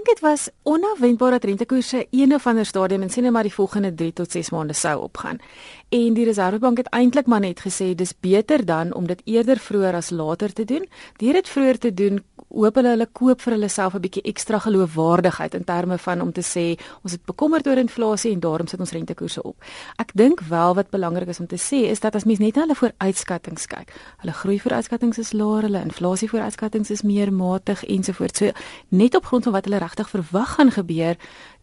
dink dit was onverwendbaar dat rentekoerse een of ander stadium en sien net maar die volgende 3 tot 6 maande sou opgaan. En die Reservebank het eintlik maar net gesê dis beter dan om dit eerder vroeër as later te doen. Deur dit vroeër te doen, hoop hulle hulle koop vir hulle self 'n bietjie ekstra geloofwaardigheid in terme van om te sê ons het bekommerd oor inflasie en daarom sit ons rentekoerse op. Ek dink wel wat belangrik is om te sê is dat as mens net na hulle vooruitskattinge kyk, hulle groei vooruitskattinge is laer, hulle inflasie vooruitskattinge is meer matig ensovoorts. So net op grond van wat hulle regtig verwag gaan gebeur,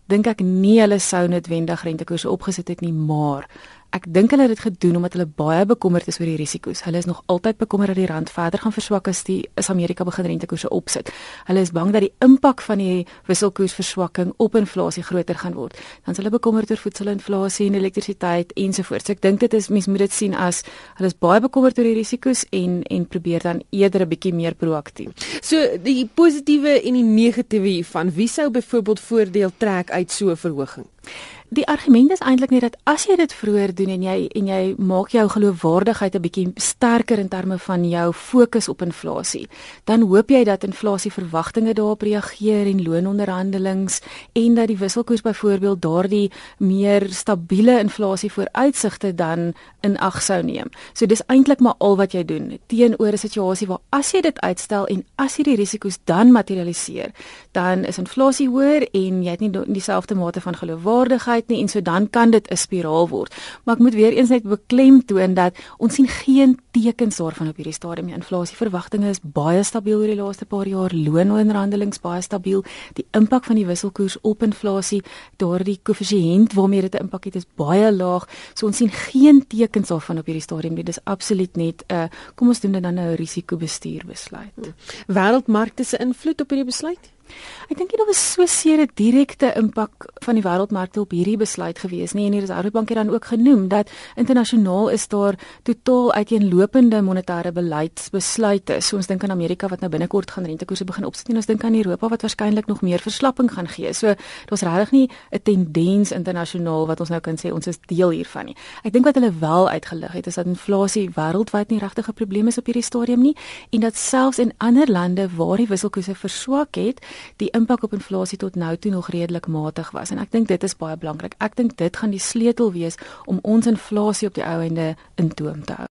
dink ek nie hulle sou noodwendig rentekoerse opgesit het nie, maar Ek dink hulle het dit gedoen omdat hulle baie bekommerd is oor die risiko's. Hulle is nog altyd bekommerd dat die rand verder gaan verswak as die as Amerika begin rentekoerse opsit. Hulle is bang dat die impak van die wisselkoersverswakking op inflasie groter gaan word. Dan is hulle bekommerd oor voedselinflasie en elektrisiteit ensovoorts. So ek dink dit is mens moet dit sien as hulle is baie bekommerd oor die risiko's en en probeer dan eerder 'n bietjie meer proaktief. So die positiewe en die negatiewe hiervan, wie sou byvoorbeeld voordeel trek uit so 'n verhoging? Die argument is eintlik net dat as jy dit vroeër doen en jy en jy maak jou geloofwaardigheid 'n bietjie sterker in terme van jou fokus op inflasie, dan hoop jy dat inflasie verwagtinge daarop reageer en loononderhandelings en dat die wisselkoers byvoorbeeld daardie meer stabiele inflasie vooruitsigte dan in ag sou neem. So dis eintlik maar al wat jy doen teenoor 'n situasie waar as jy dit uitstel en as jy die risiko's dan materialiseer, dan is inflasie hoër en jy het nie dieselfde mate van geloofwaardigheid tyd nie en so dan kan dit 'n spiraal word. Maar ek moet weer eens net beklemtoon dat ons sien geen tekens daarvan op hierdie stadium. Die inflasieverwagtinge is baie stabiel oor die laaste paar jaar. Loononderhandelings baie stabiel. Die impak van die wisselkoers op inflasie, daardie koëffisiënt waarmee dit 'n impak het, is baie laag. So ons sien geen tekens daarvan op hierdie stadium nie. Dis absoluut net 'n uh, kom ons doen dit dan nou 'n risikobestuur besluit. Wêreldmarkte se invloed op hierdie besluit? Ek dink dit was so seer 'n direkte impak van die wêreldmarkte op hierdie besluit gewees nie en die Reservebank het dan ook genoem dat internasionaal is daar totaal uiteenlopende monetêre beleidsbesluite. So ons dink aan Amerika wat nou binnekort gaan rentekoerse begin opsit en ons dink aan Europa wat waarskynlik nog meer verslapping gaan gee. So daar's regtig nie 'n tendens internasionaal wat ons nou kan sê ons is deel hiervan nie. Ek dink wat hulle wel uitgelig het is dat inflasie wêreldwyd nie regtig 'n probleem is op hierdie stadium nie en dat selfs in ander lande waar die wisselkoerse verswak het, die impak op inflasie tot nou toe nog redelik matig was en ek dink dit is baie belangrik. Ek dink dit gaan die sleutel wees om ons inflasie op die ou einde in toom te hou.